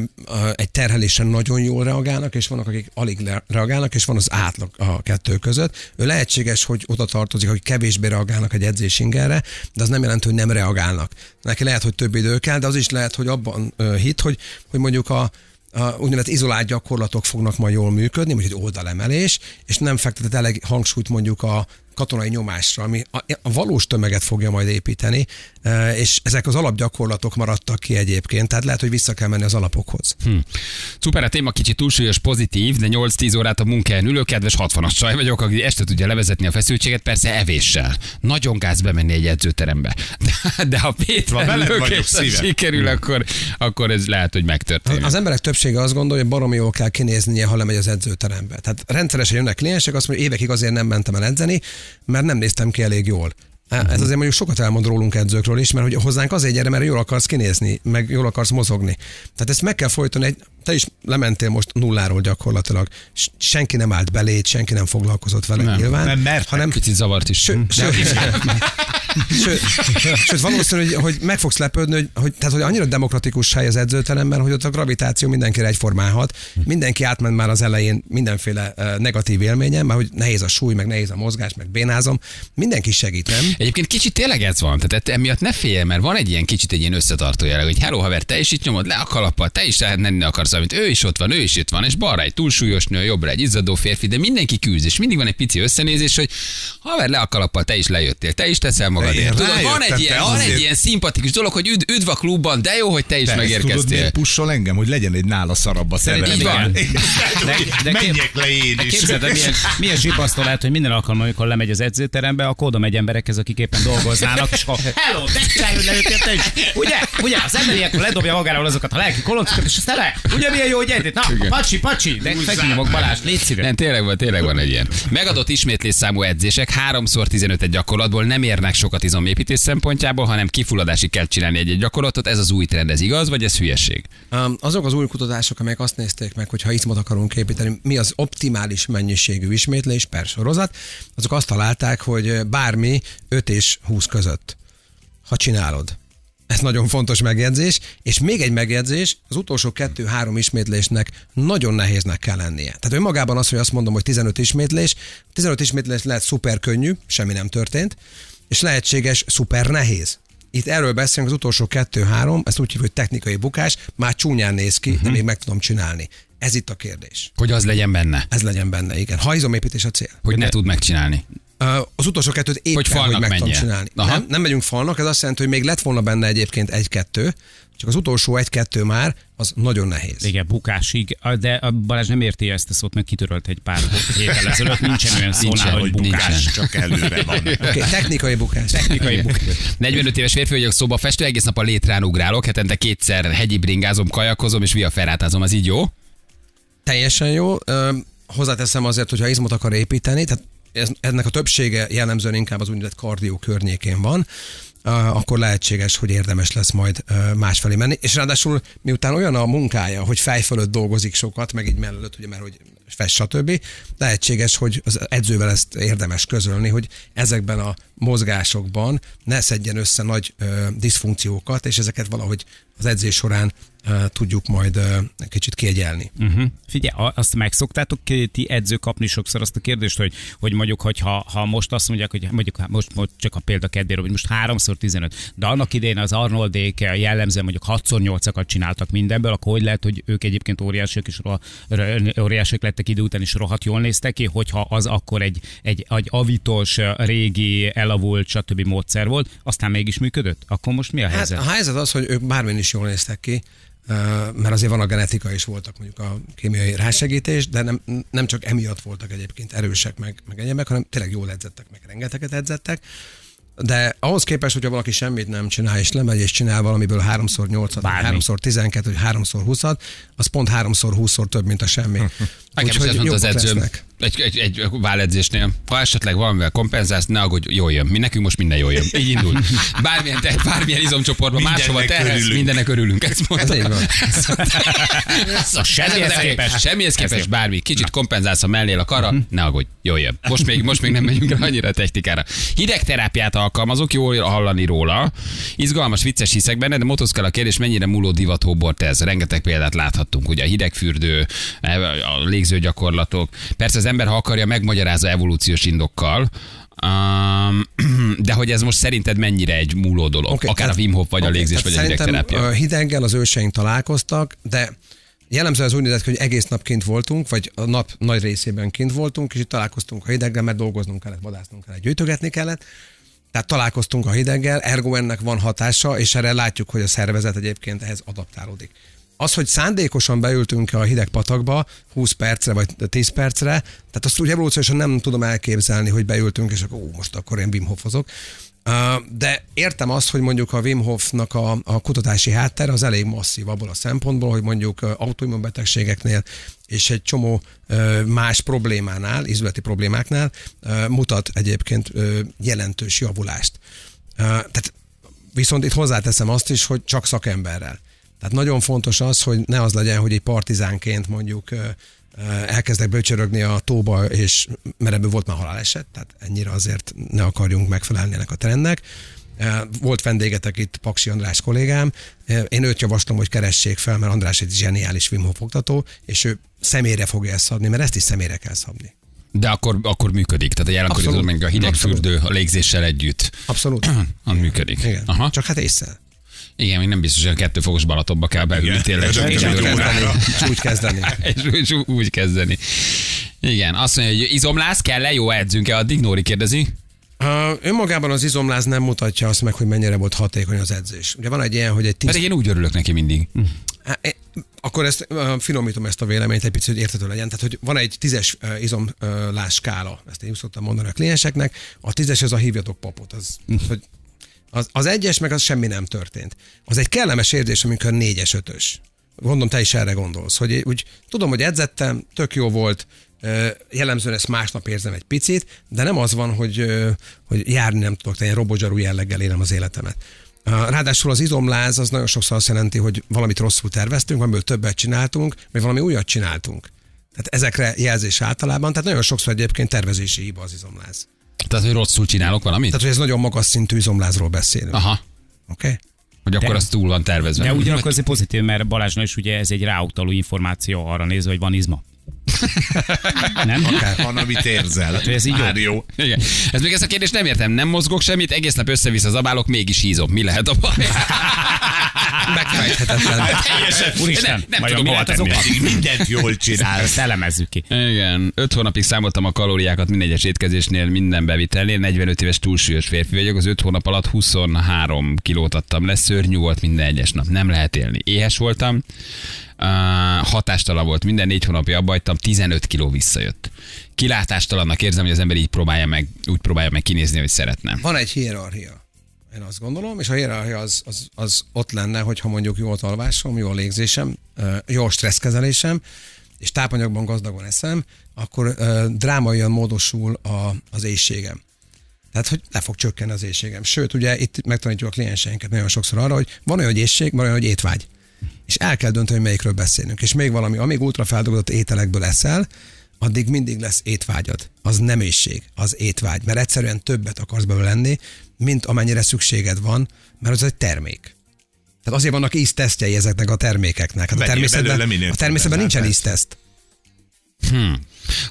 egy terhelésen nagyon jól reagálnak, és vannak, akik alig reagálnak, és van az átlag a kettő között. Ő lehetséges, hogy oda tartozik, hogy kevésbé reagálnak egy edzés ingerre, de az nem jelenti, hogy nem reagálnak. Neki lehet, hogy több idő kell, de az is lehet, hogy abban ö, hit, hogy, hogy mondjuk a a úgynevezett izolált gyakorlatok fognak majd jól működni, mondjuk egy oldalemelés, és nem fektetett elég hangsúlyt mondjuk a katonai nyomásra, ami a, a valós tömeget fogja majd építeni, e, és ezek az alapgyakorlatok maradtak ki egyébként, tehát lehet, hogy vissza kell menni az alapokhoz. Hm. Szuper, a téma kicsit túlsúlyos, pozitív, de 8-10 órát a munkáján ülő, kedves 60-as csaj vagyok, aki este tudja levezetni a feszültséget, persze evéssel. Nagyon gáz bemenni egy edzőterembe. De, de ha Péter szívem. sikerül, akkor, akkor ez lehet, hogy megtörténik. Az emberek többsége azt gondolja, hogy baromi jól kell kinéznie, ha lemegy az edzőterembe. Tehát rendszeresen jönnek kliensek, azt mondja, évekig azért nem mentem el edzeni, mert nem néztem ki elég jól. Ez azért mondjuk sokat elmond rólunk edzőkről is, mert hogy hozzánk azért gyere, mert jól akarsz kinézni, meg jól akarsz mozogni. Tehát ezt meg kell folytani. Egy, te is lementél most nulláról gyakorlatilag. Senki nem állt beléd, senki nem foglalkozott vele Nem, nyilván. nem mertek. hanem Kicsit zavart is. Sőt, sőt, sőt, sőt, valószínű, hogy, hogy meg fogsz lepődni, hogy, hogy, tehát, hogy annyira demokratikus hely az edzőteremben, hogy ott a gravitáció mindenkire egyformán hat. Mindenki átment már az elején mindenféle uh, negatív élményen, mert hogy nehéz a súly, meg nehéz a mozgás, meg bénázom. Mindenki segít, nem? Egyébként kicsit tényleg ez van, tehát emiatt ne félj, mert van egy ilyen kicsit egy ilyen összetartó jelleg, hogy hello haver, te is itt nyomod le a kalappal, te is nem akarsz, amit ő is ott van, ő is itt van, és balra egy túlsúlyos nő, jobbra egy izzadó férfi, de mindenki küzd, és mindig van egy pici összenézés, hogy haver le a kalappal, te is lejöttél, te is teszel magadért. Tudod, van egy, ilyen, van egy ilyen szimpatikus dolog, hogy üdv, üdv a klubban, de jó, hogy te is Te ezt tudod, megérkeztél. miért pussol engem, hogy legyen egy nála szarabb a szerelem. így van. De- de Menjek le én is. képzeld, el, milyen, milyen lehet, hogy minden alkalommal, amikor lemegy az edzőterembe, akkor oda megy emberekhez, akik éppen dolgoznának, és akkor hello, de király, hogy lejöttél te is. Ugye, ugye, az ember ilyenkor ledobja magáról azokat a lelki koloncokat, és aztán le, ugye milyen jó, hogy egyet, na, pacsi, pacsi, de feküljünk Balázs, légy szíves. Nem, tényleg van, tényleg van egy ilyen. Megadott ismétlés számú edzések 3x15 egy gyakorlatból nem érnek sokat izomépítés szempontjából, hanem kifulladásig kell csinálni egy-egy gyakorlatot. Ez az új trend, ez igaz, vagy ez hülyeség? Um, azok az új kutatások, amelyek azt nézték meg, hogy ha izmot akarunk építeni, mi az optimális mennyiségű ismétlés per sorozat, azok azt találták, hogy bármi 5 és 20 között, ha csinálod. Ez nagyon fontos megjegyzés, és még egy megjegyzés, az utolsó kettő-három ismétlésnek nagyon nehéznek kell lennie. Tehát önmagában az, hogy azt mondom, hogy 15 ismétlés, 15 ismétlés lehet szuper könnyű, semmi nem történt, és lehetséges szuper nehéz. Itt erről beszélünk, az utolsó kettő-három, ezt úgy hívjuk, hogy technikai bukás, már csúnyán néz ki, uh-huh. de még meg tudom csinálni. Ez itt a kérdés. Hogy az legyen benne, Ez legyen benne, igen. Ha izomépítés a cél. hogy ne tud megcsinálni. Az utolsó kettőt éppen, Hogy hogy, meg tudom csinálni. Aha. Nem, nem megyünk falnak, ez azt jelenti, hogy még lett volna benne egyébként egy-kettő, csak az utolsó egy-kettő már, az nagyon nehéz. Igen, bukásig, de a Balázs nem érti ezt a szót, mert kitörölt egy pár héttel ezelőtt, nincsen olyan Nincsen, szónál, hogy bukás. nincsen. Csak előre van. Okay, technikai bukás. Technikai bukás. 45 éves férfi vagyok, szóba festő, egész nap a létrán ugrálok, hetente kétszer hegyi bringázom, kajakozom és via ferrátázom, az így jó? Teljesen jó. Hozzáteszem azért, hogyha izmot akar építeni, tehát ez, ennek a többsége jellemzően inkább az úgynevezett kardió környékén van, akkor lehetséges, hogy érdemes lesz majd másfelé menni. És ráadásul miután olyan a munkája, hogy fej fölött dolgozik sokat, meg így mellett, ugye, mert hogy fest, stb. Lehetséges, hogy az edzővel ezt érdemes közölni, hogy ezekben a mozgásokban ne szedjen össze nagy ö, diszfunkciókat, és ezeket valahogy az edzés során ö, tudjuk majd ö, kicsit kiegyelni. Uh-huh. Figyelj, azt megszoktátok ti edző kapni sokszor azt a kérdést, hogy, hogy mondjuk, hogy ha, ha most azt mondják, hogy mondjuk hát most, most csak a példa kedvére, hogy most 3x15, de annak idején az Arnoldék jellemzően mondjuk 6x8-akat csináltak mindenből, akkor hogy lehet, hogy ők egyébként óriásiak és roha, r- lettek idő után, és rohadt jól néztek ki, hogyha az akkor egy, egy, egy avitos, régi, elavult, stb. módszer volt, aztán mégis működött? Akkor most mi a Hát helyzet? a helyzet az, hogy ők bármin is jól néztek ki, mert azért van a genetika is voltak mondjuk a kémiai rásegítés, de nem, nem csak emiatt voltak egyébként erősek meg, meg egyebek, hanem tényleg jól edzettek, meg rengeteget edzettek. De ahhoz képest, hogyha valaki semmit nem csinál, és lemegy és csinál valamiből 3x8-at, Bármi. 3x12, vagy 3x20-at, az pont 3x20-szor több, mint a semmi. Nekem is mondta az edzőm lesznek. Egy, egy, egy váledzésnél, ha esetleg valamivel kompenzálsz, ne aggódj, jól jön. Mi nekünk most minden jól jön. Így indul. Bármilyen, te, bármilyen izomcsoportban, máshova terhelsz, örülünk. mindennek örülünk. Ezt mondta. Ez van. A semmihez képest. Semmihez képest bármi. Kicsit kompenzálsz a mellél a kara, ne aggódj, jól jön. Most még, most még nem megyünk rá annyira a technikára. Hideg terápiát alkalmazok, jól hallani róla. Izgalmas, vicces hiszek benne, de motoszkál a kérdés, mennyire múló divat hóbort ez. Rengeteg példát láthattunk, ugye a hidegfürdő, a légző gyakorlatok. Persze az ember, ha akarja, megmagyarázza evolúciós indokkal, Um, (clears throat) de hogy ez most szerinted mennyire egy múló dolog? Oké, Akár a tehát- Wim Hof, vagy a oké, légzés, vagy a ö, Hideggel az őseink találkoztak, de jellemzően az úgy nézett, hogy egész nap kint voltunk, vagy a nap nagy részében kint voltunk, és itt találkoztunk a hideggel, mert dolgoznunk kellett, vadásznunk kellett, gyűjtögetni kellett. Tehát találkoztunk a hideggel, ergo ennek van hatása, és erre látjuk, hogy a szervezet egyébként ehhez adaptálódik. Az, hogy szándékosan beültünk a hideg patakba 20 percre vagy 10 percre, tehát azt úgy evolúciósan nem tudom elképzelni, hogy beültünk, és akkor ó, most akkor én Wim Hofozok. De értem azt, hogy mondjuk a Wim Hofnak a, a kutatási háttere az elég masszív abból a szempontból, hogy mondjuk uh, autoimmunbetegségeknél és egy csomó más problémánál, izületi problémáknál mutat egyébként jelentős javulást. Tehát Viszont itt hozzáteszem azt is, hogy csak szakemberrel. Tehát nagyon fontos az, hogy ne az legyen, hogy egy partizánként mondjuk elkezdek böcsörögni a tóba, és mert ebből volt már haláleset, tehát ennyire azért ne akarjunk megfelelni ennek a trendnek. Volt vendégetek itt, Paksi András kollégám, én őt javaslom, hogy keressék fel, mert András egy zseniális Wim Hof oktató, és ő személyre fogja ezt szabni, mert ezt is személyre kell szabni. De akkor, akkor működik. Tehát a jelenkori Abszolút. tudom, meg a hidegfürdő a légzéssel együtt. Abszolút. (clears throat) Az működik. Igen. Aha. Csak hát észre. Igen, még nem biztos, hogy a kettő fokos Balatonba kell beülni tényleg. Jó órára. órára. És úgy kezdeni. (laughs) És úgy, úgy- úgy kezdeni. Igen, azt mondja, hogy izomlász kell-e, jó edzünk-e, addig Nóri kérdezi. Uh, önmagában az izomláz nem mutatja azt meg, hogy mennyire volt hatékony az edzés. Ugye van egy ilyen, hogy egy tíz... Pedig én úgy örülök neki mindig. Há, e- Akkor ezt uh, finomítom ezt a véleményt egy picit, hogy érthető legyen. Tehát, hogy van egy tízes uh, izomláz skála, ezt én úgy szoktam mondani a klienseknek. A tízes az a hívjatok papot. Az, hogy az, az egyes, meg az semmi nem történt. Az egy kellemes érzés, amikor négyes, ötös. Gondolom, te is erre gondolsz, hogy úgy tudom, hogy edzettem, tök jó volt, jellemzően ezt másnap érzem egy picit, de nem az van, hogy, hogy járni nem tudok, te ilyen robotzsarú jelleggel élem az életemet. Ráadásul az izomláz az nagyon sokszor azt jelenti, hogy valamit rosszul terveztünk, amiből többet csináltunk, vagy valami újat csináltunk. Tehát ezekre jelzés általában, tehát nagyon sokszor egyébként tervezési hiba az izomláz. Tehát, hogy rosszul csinálok valamit? Tehát, hogy ez nagyon magas szintű izomlázról beszélünk. Oké? Aha. Okay? Hogy akkor De- az túl van tervezve. De ugyanakkor azért pozitív, mert Balázsnál is ugye ez egy ráutaló információ arra nézve, hogy van izma. Nem? Van, amit érzel. hogy ez így jó. Már jó. Igen. Ez még ezt a kérdést nem értem. Nem mozgok semmit, egész nap össze-vissza zabálok, mégis hízom. Mi lehet a baj? (laughs) Megfejthetetlen. Teljesen. Úristen, nem, nem tudom, az Pedig mindent jól (laughs) csinálsz. Elemezzük ki. Igen, öt hónapig számoltam a kalóriákat minden egyes étkezésnél, minden bevitelnél. 45 éves túlsúlyos férfi vagyok, az öt hónap alatt 23 kilót adtam le, szörnyű volt minden egyes nap, nem lehet élni. Éhes voltam, Uh, hatástalan volt, minden négy hónapja abba hagytam, 15 kiló visszajött. Kilátástalannak érzem, hogy az ember így próbálja meg, úgy próbálja meg kinézni, hogy szeretne. Van egy hierarchia. Én azt gondolom, és a hierarchia az, az, az ott lenne, hogyha mondjuk jó alvásom, jó légzésem, ö, jó stresszkezelésem, és tápanyagban gazdagon eszem, akkor drámaian módosul a, az éjségem. Tehát, hogy le fog csökkenni az éjségem. Sőt, ugye itt megtanítjuk a klienseinket nagyon sokszor arra, hogy van olyan, hogy éjség, van olyan, hogy étvágy. És el kell dönteni, hogy melyikről beszélünk. És még valami, amíg ultrafeldolgozott ételekből eszel, addig mindig lesz étvágyad. Az nem éjség, az étvágy. Mert egyszerűen többet akarsz belőle lenni, mint amennyire szükséged van, mert az egy termék. Tehát azért vannak íztesztjei ezeknek a termékeknek. Hát a természetben, a természetben nincsen hát ízteszt.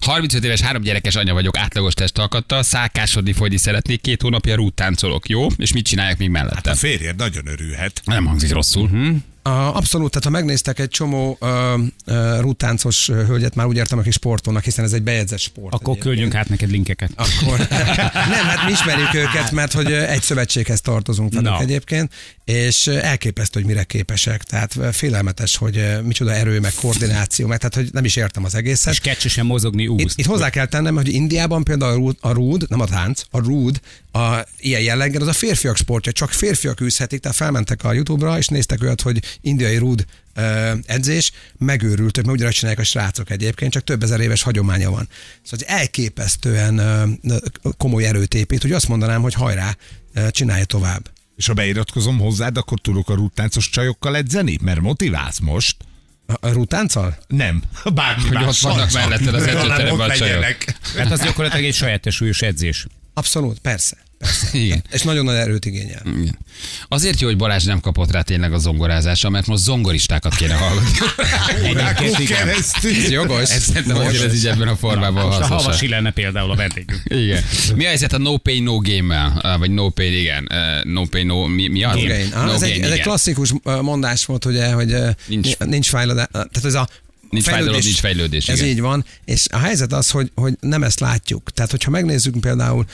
35 éves, három gyerekes anya vagyok, átlagos testalkattal, szálkásodni fogyni szeretnék, két hónapja rúttáncolok, jó? És mit csinálják még mellette? A férjed nagyon örülhet. Nem hangzik rosszul. Hm? Abszolút, tehát ha megnéztek egy csomó ö, ö, hölgyet, már úgy értem, aki sportolnak, hiszen ez egy bejegyzett sport. Akkor egyébként. küldjünk át neked linkeket. Akkor (laughs) nem, hát mi ismerjük őket, mert hogy egy szövetséghez tartozunk velük Na. egyébként, és elképesztő, hogy mire képesek. Tehát félelmetes, hogy micsoda erő, meg koordináció, meg tehát hogy nem is értem az egészet. És kecsesen mozogni Itt, úszt. itt hozzá kell tennem, hogy Indiában például a rúd nem a tánc, a rúd, a, ilyen jelleggel, az a férfiak sportja, csak férfiak űzhetik, tehát felmentek a YouTube-ra, és néztek olyat, hogy indiai rúd edzés, megőrültök, mert ugyanazt csinálják a srácok egyébként, csak több ezer éves hagyománya van. Szóval hogy elképesztően komoly erőt épít, hogy azt mondanám, hogy hajrá, csinálja tovább. És ha beiratkozom hozzád, akkor tudok a rúttáncos csajokkal edzeni? Mert motiválsz most. A, rúdtánccal? Nem, (laughs) bármi Hogy más. ott vannak melletted az (laughs) edzőteremben a csajok. Hát az gyakorlatilag egy saját súlyos edzés. Abszolút, persze. Persze. (laughs) Igen. És nagyon nagy erőt igényel. Igen. Azért jó, hogy Balázs nem kapott rá tényleg a zongorázásra, mert most zongoristákat kéne hallgatni. (laughs) Órákon igen. keresztül. Ez jogos. Ez szerintem azért ez így ebben a formában Most a. Havasi lenne például a vendégünk. (laughs) Igen. Mi a helyzet a no pay no game-mel? Vagy no pay, igen. No pay no, mi, mi az? No gain. Ah, No ez, egy, gain, ez egy klasszikus mondás volt, ugye, hogy Nincs. nincs, nincs fejlődés. Tehát ez a Nincs fájdalom, nincs fejlődés, Ez igen. így van, és a helyzet az, hogy, hogy nem ezt látjuk. Tehát, hogyha megnézzük például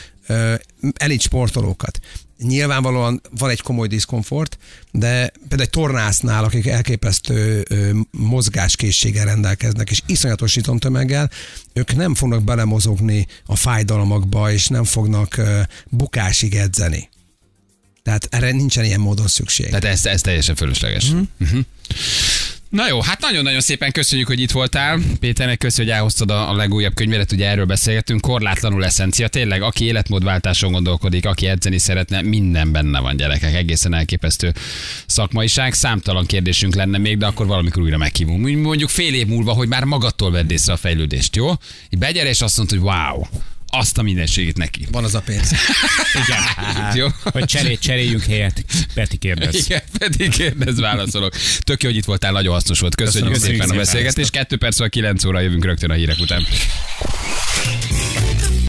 elit sportolókat, nyilvánvalóan van egy komoly diszkomfort, de például egy tornásznál, akik elképesztő mozgáskészséggel rendelkeznek, és iszonyatos tömeggel, ők nem fognak belemozogni a fájdalmakba, és nem fognak bukásig edzeni. Tehát erre nincsen ilyen módon szükség. Tehát ez, ez teljesen fölösleges. Mhm. Uh-huh. Na jó, hát nagyon-nagyon szépen köszönjük, hogy itt voltál. Péternek köszönjük, hogy elhoztad a, a legújabb könyvedet, ugye erről beszélgetünk. Korlátlanul eszencia, tényleg, aki életmódváltáson gondolkodik, aki edzeni szeretne, minden benne van gyerekek. Egészen elképesztő szakmaiság. Számtalan kérdésünk lenne még, de akkor valamikor újra meghívunk. Mondjuk fél év múlva, hogy már magadtól vedd észre a fejlődést, jó? Így begyere, és azt mondta, hogy wow, azt a mindenségét neki. Van az a pénz. (laughs) Igen. (laughs) Jó? Hogy cseré, cseréljünk helyet. Peti kérdez. Igen, pedig kérdez, válaszolok. Tök jó, hogy itt voltál, nagyon hasznos volt. Köszönjük, Köszönjük szépen a szépen. beszélgetést. Kettő perc, 9 óra jövünk rögtön a hírek után.